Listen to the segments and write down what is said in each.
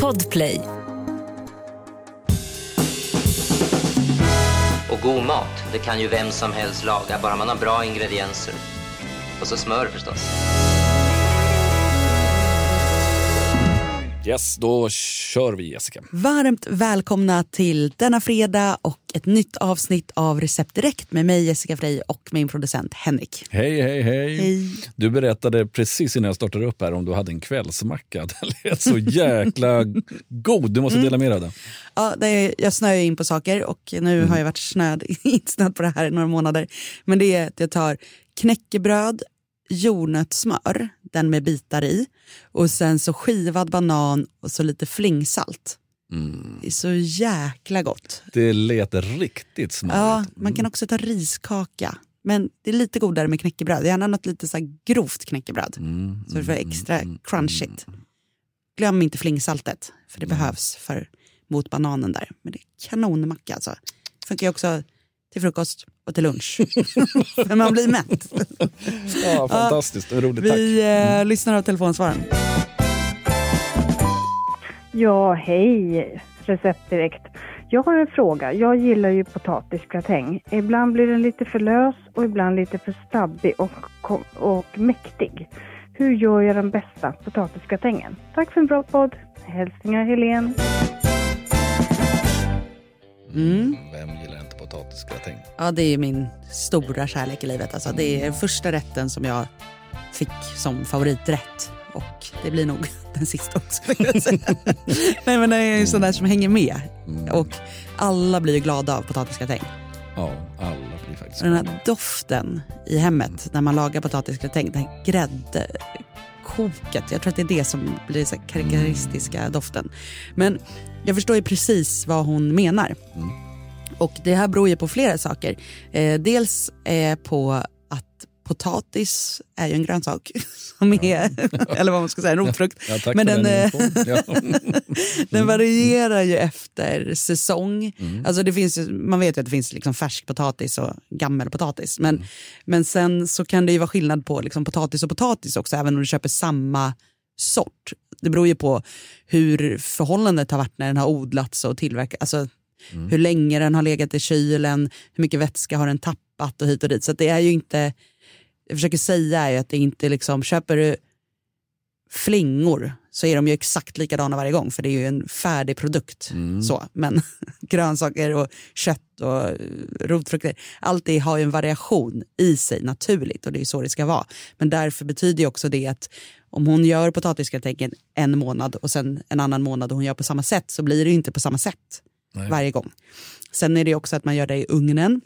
Podplay. Och god mat, det kan ju vem som helst laga, bara man har bra ingredienser. Och så smör förstås. Yes, då kör vi Jessica. Varmt välkomna till denna fredag och ett nytt avsnitt av Recept Direkt med mig Jessica Frey och min producent Henrik. Hej, hej, hej, Hej. Du berättade precis innan jag startade upp här om du hade en kvällsmacka. Den lät så jäkla god. Du måste dela med dig av den. Ja, det jag snöar in på saker och nu har jag varit snöd, insnöad på det här i några månader. Men det är att jag tar knäckebröd, jordnötssmör, den med bitar i och sen så skivad banan och så lite flingsalt. Det är så jäkla gott. Det lät riktigt smart. Ja, man kan också ta riskaka. Men det är lite godare med knäckebröd. Gärna något lite så grovt knäckebröd. så det får extra crunchigt. Glöm inte flingsaltet, för det behövs för, mot bananen där. Men det är kanonmacka alltså. Funkar ju också till frukost och till lunch. Men man blir mätt. Ja, fantastiskt. Roligt, tack. Vi eh, lyssnar av telefonsvaren. Ja, hej. Recept direkt. Jag har en fråga. Jag gillar ju potatisgratäng. Ibland blir den lite för lös och ibland lite för stabbig och, och mäktig. Hur gör jag den bästa potatisgratängen? Tack för en bra podd. Hälsningar Helene. Mm. Vem gillar inte potatisgratäng? Ja, det är min stora kärlek i livet. Alltså, det är första rätten som jag fick som favoriträtt. Och det blir nog den sista också. Nej, men det är ju sån där som hänger med. Och alla blir ju glada av potatisgratäng. Ja, alla blir faktiskt Och den här doften i hemmet när man lagar potatisgratäng, den här gräddkoket. Jag tror att det är det som blir så här karaktäristiska doften. Men jag förstår ju precis vad hon menar. Och det här beror ju på flera saker. Eh, dels eh, på att potatis är ju en grönsak. Som är, eller vad man ska säga, en rotfrukt. Ja, Men den, den eh, den varierar ju efter säsong. Mm. Alltså det finns, man vet ju att det finns liksom färskpotatis och gammelpotatis. Men, Mm. men sen så kan det ju vara skillnad på liksom potatis och potatis också, även om du köper samma sort. Det beror ju på hur förhållandet har varit när den har odlats och tillverkats. Alltså, Mm. Hur länge den har legat i kylen, hur mycket vätska har den tappat och hit och dit. Så det är ju inte, jag försöker säga är ju att det inte liksom, köper du flingor så är de ju exakt likadana varje gång för det är ju en färdig produkt. Så. Men grönsaker och kött och eh, rotfrukter, allt det har ju en variation i sig naturligt och det är så det ska vara. Men därför betyder ju också det att om hon gör potatisgratängen en månad och sen en annan månad och hon gör på samma sätt så blir det ju inte på samma sätt varje gång. Sen är det också att man gör det i ugnen.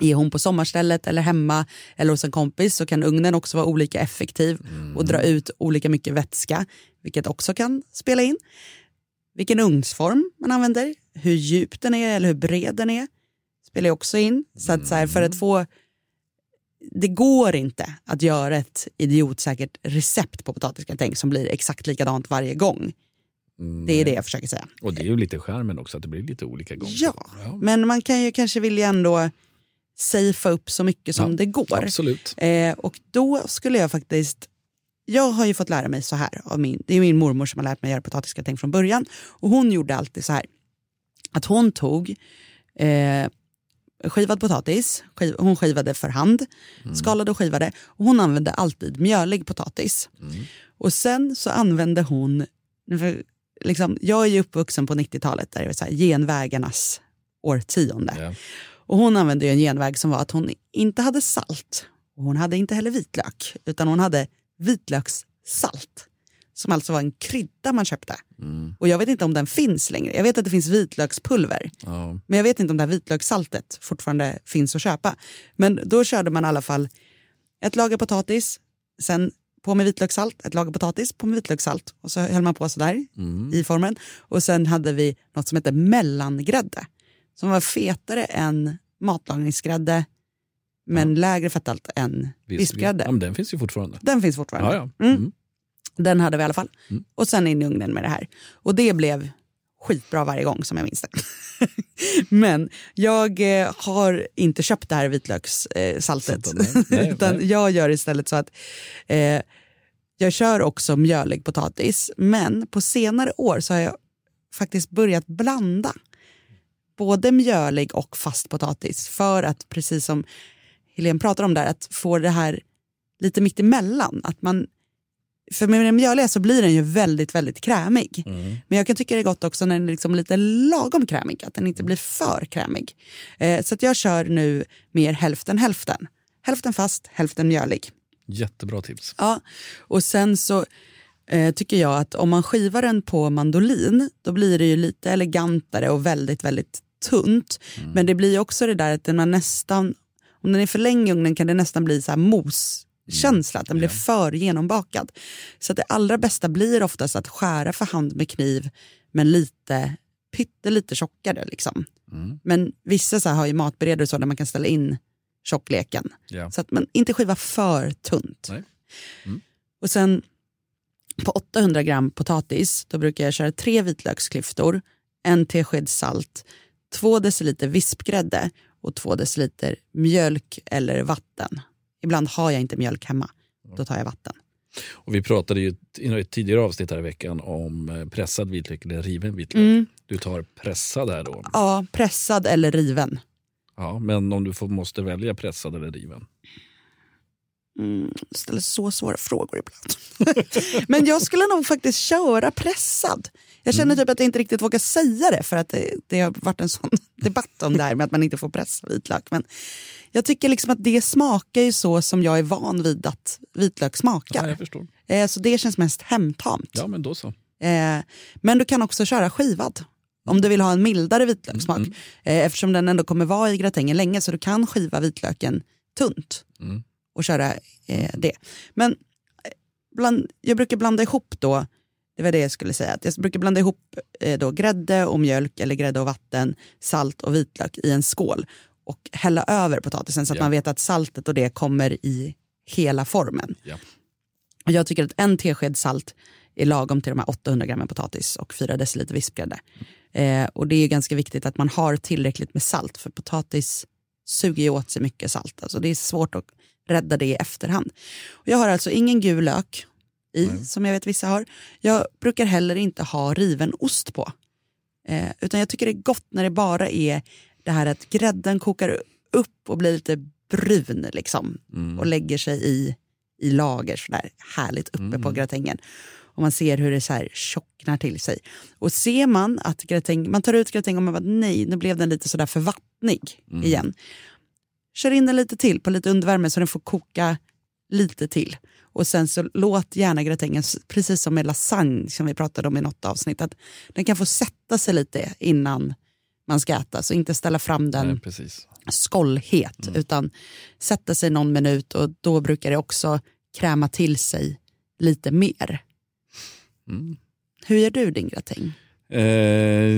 Är hon på sommarstället eller hemma eller hos en kompis så kan ugnen också vara olika effektiv och dra ut olika mycket vätska, vilket också kan spela in. Vilken ugnsform man använder, hur djup den är eller hur bred den är spelar också in. Så att så här, för att få det går inte att göra ett idiotsäkert recept på potatisgratäng som blir exakt likadant varje gång. Det är det jag försöker säga. Och det är ju lite skärmen också, att det blir lite olika gånger. Ja, men man kan ju kanske vilja ändå safea upp så mycket som Ja, det går. Absolut. Eh, och då skulle jag faktiskt... Jag har ju fått lära mig så här. Av min, det är min mormor som har lärt mig göra potatisgratäng från början. Och hon gjorde alltid så här. Att hon tog eh, skivad potatis, skiv, hon skivade för hand, skalade och skivade. Och hon använde alltid mjölig potatis. Och sen så använde hon, liksom, jag är ju uppvuxen på 90-talet där det var så här, genvägarnas årtionde. Ja. Och hon använde en genväg som var att hon inte hade salt. Och hon hade inte heller vitlök, utan hon hade vitlökssalt. Som alltså var en krydda man köpte. Och jag vet inte om den finns längre. Jag vet att det finns vitlökspulver. Ja. Men jag vet inte om det här vitlökssaltet fortfarande finns att köpa. Men då körde man i alla fall ett lager potatis, sen på med vitlökssalt, ett lager potatis, på med vitlökssalt. Och så höll man på sådär i formen. Och sen hade vi något som hette mellangrädde. Som var fetare än matlagningsgrädde, men lägre fetthalt än vispgrädde. Ja, men den finns ju fortfarande. Den finns fortfarande. Ja, ja. Mm. Den hade vi i alla fall. Och sen in i ugnen med det här. Och det blev skitbra varje gång som jag minns det. Men jag eh, har inte köpt det här vitlökssaltet. Nej, Utan nej. jag gör istället så att eh, Jag kör också mjölig potatis, men på senare år så har jag faktiskt börjat blanda både mjölig och fast potatis för att, precis som Helene pratar om där, att få det här lite mitt emellan. Att man, för med den mjöliga så blir den ju väldigt, väldigt krämig. Men jag kan tycka det är gott också när den är liksom lite lagom krämig, att den inte blir för krämig. Eh, så jag kör nu mer hälften hälften. Hälften fast, hälften mjölig. Jättebra tips. Ja, och sen så eh, tycker jag att om man skivar den på mandolin då blir det ju lite elegantare och väldigt, väldigt tunt. Men det blir också det där att den har nästan, om den är för länge i ugnen kan det nästan bli så här moskänsla, att den blir för genombakad. Så att det allra bästa blir oftast att skära för hand med kniv men lite, pyttelite tjockare. Liksom. Men vissa så här har ju matberedare så där man kan ställa in tjockleken. Ja. Så att man inte skiva för tunt. Nej. Och sen på 800 gram potatis då brukar jag köra tre vitlöksklyftor, en tesked salt, två deciliter vispgrädde och två deciliter mjölk eller vatten. Ibland har jag inte mjölk hemma. Då tar jag vatten. Och vi pratade ju i ett tidigare avsnitt här i veckan om eh, pressad vitlök eller riven vitlök. Mm. Du tar pressad här då. Ja, pressad eller riven. Ja, men om du får, måste välja pressad eller riven. Mm, ställer så svåra frågor ibland. Men jag skulle nog faktiskt köra pressad. Jag känner typ att jag inte riktigt vågar säga det för att det, det har varit en sån debatt om det här med att man inte får pressa vitlök. Men jag tycker liksom att det smakar ju så som jag är van vid att vitlök Ja, smakar. jag förstår. Eh, så det känns mest hemtamt. Ja, men då så. Eh, men du kan också köra skivad om du vill ha en mildare vitlökssmak. Eh, eftersom den ändå kommer vara i gratängen länge så du kan skiva vitlöken tunt Mm. Och köra eh, det. Men eh, bland, jag brukar blanda ihop då, det var det jag skulle säga, att jag brukar blanda ihop eh, då grädde och mjölk eller grädde och vatten, salt och vitlök i en skål och hälla över potatisen så att Ja. man vet att saltet och det kommer i hela formen. Ja. Och jag tycker att en tesked salt är lagom till de här 800 grammen potatis och 4 deciliter vispgrädde. Eh, och det är ganska viktigt att man har tillräckligt med salt för potatis suger ju åt sig mycket salt. Alltså det är svårt att rädda det i efterhand. Och jag har alltså ingen gul lök i, som jag vet vissa har. Jag brukar heller inte ha riven ost på. Eh, utan jag tycker det är gott när det bara är det här att grädden kokar upp och blir lite brun liksom. Och lägger sig i, i lager sådär härligt uppe på gratängen. Och man ser hur det så här tjocknar till sig. Och ser man att gratäng, man tar ut gratäng och man bara nej, nu blev den lite sådär för vattnig igen. Kör in den lite till på lite undervärme så den får koka lite till. Och sen så låt gärna gratängen, precis som med lasagne som vi pratade om i något avsnitt, att den kan få sätta sig lite innan man ska äta. Så inte ställa fram den Nej, precis. skållhet utan sätta sig någon minut och då brukar det också kräma till sig lite mer. Mm. Hur gör du din gratäng? Eh,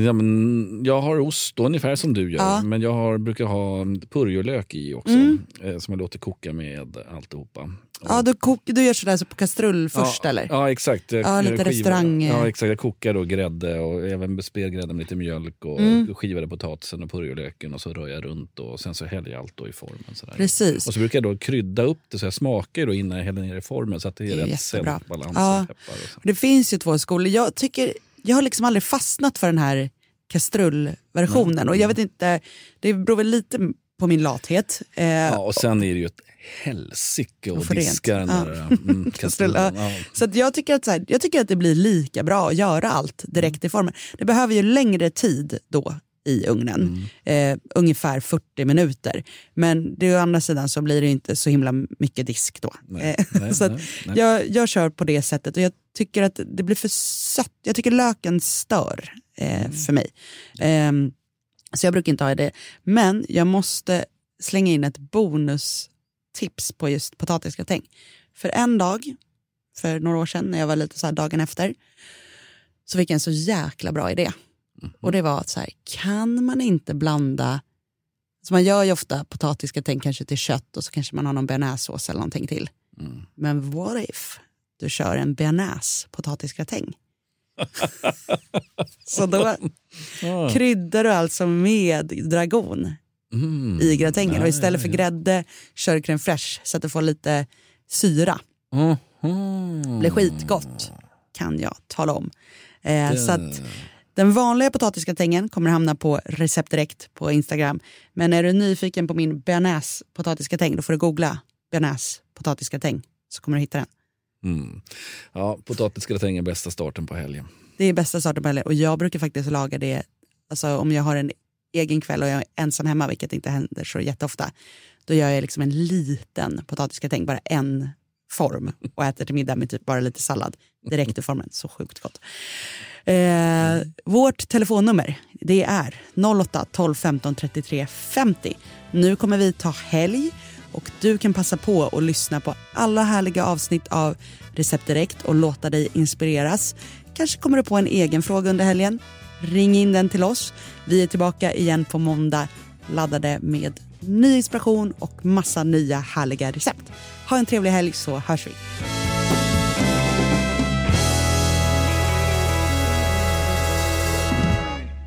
ja, men jag har ost ungefär som du gör. Ja. Men jag har, brukar ha purjolök i också. Mm. Eh, som jag låter koka med alltihopa. Ja, du, kok, du gör sådär så på kastrull först ja, eller? Ja, exakt. Jag- Ja, lite skivar- restaurang- Ja, exakt. Jag kokar då grädde och även spred grädde med lite mjölk och Mm. skivade potatisen och purjolöken och så rör jag runt och sen så häller jag allt då i formen. Sådär. Precis. Och så brukar jag då krydda upp det så jag smakar då innan jag häller ner i formen så att det är, Det är rätt saltbalans Ja. och. Och. Det finns ju två skolor. Jag, tycker, jag har liksom aldrig fastnat för den här kastrullversionen. Och jag vet inte, det beror väl lite på min lathet. Eh, Ja, och sen är det ju ett helsike att rent. diska den Ja. där mm, Kastrull, kastrullen. ja. Så att jag, tycker att, så här, jag tycker att det blir lika bra att göra allt direkt i formen. Det behöver ju längre tid då i ugnen, Mm. eh, ungefär 40 minuter. Men det, å andra sidan så blir det inte så himla mycket disk då. Nej, Eh, nej, så nej. Jag, jag kör på det sättet och jag tycker att det blir för sött. Jag tycker löken stör eh, Mm. för mig. Ehm, så jag brukar inte ha det. Men jag måste slänga in ett bonustips på just potatisgratäng. För en dag, för några år sedan när jag var lite så här dagen efter, så fick jag en så jäkla bra idé. Och det var att så här, kan man inte blanda, så man gör ju ofta potatisgratäng kanske till kött och så kanske man har någon bearnaisesås eller någonting till. Mm. Men what if du kör en bearnaise potatisgratäng? så då Ja. kryddar du alltså med dragon Mm. i gratängen och istället för grädde kör du crème fraîche så att du får lite syra. Mm. blir skitgott kan jag tala om. Eh, så att, den vanliga potatisgratängen kommer hamna på recept direkt på Instagram. Men är du nyfiken på min bearnaise potatisgratäng då får du googla bearnaise potatisgratäng så kommer du hitta den. Mm. Ja, potatisgratäng är bästa starten på helgen. Det är bästa starten på helgen och jag brukar faktiskt laga det alltså, om jag har en egen kväll och jag är ensam hemma, vilket inte händer så jätteofta. Då gör jag liksom en liten potatisgratäng, bara en form och äter till middag med typ bara lite sallad direkt i formen. Så sjukt gott. Eh, vårt telefonnummer det är 08 12 15 33 50. Nu kommer vi ta helg och du kan passa på att lyssna på alla härliga avsnitt av Recept Direkt och låta dig inspireras. Kanske kommer du på en egen fråga under helgen. Ring in den till oss. Vi är tillbaka igen på måndag laddade med ny inspiration och massa nya härliga recept. Ha en trevlig helg så hörs vi.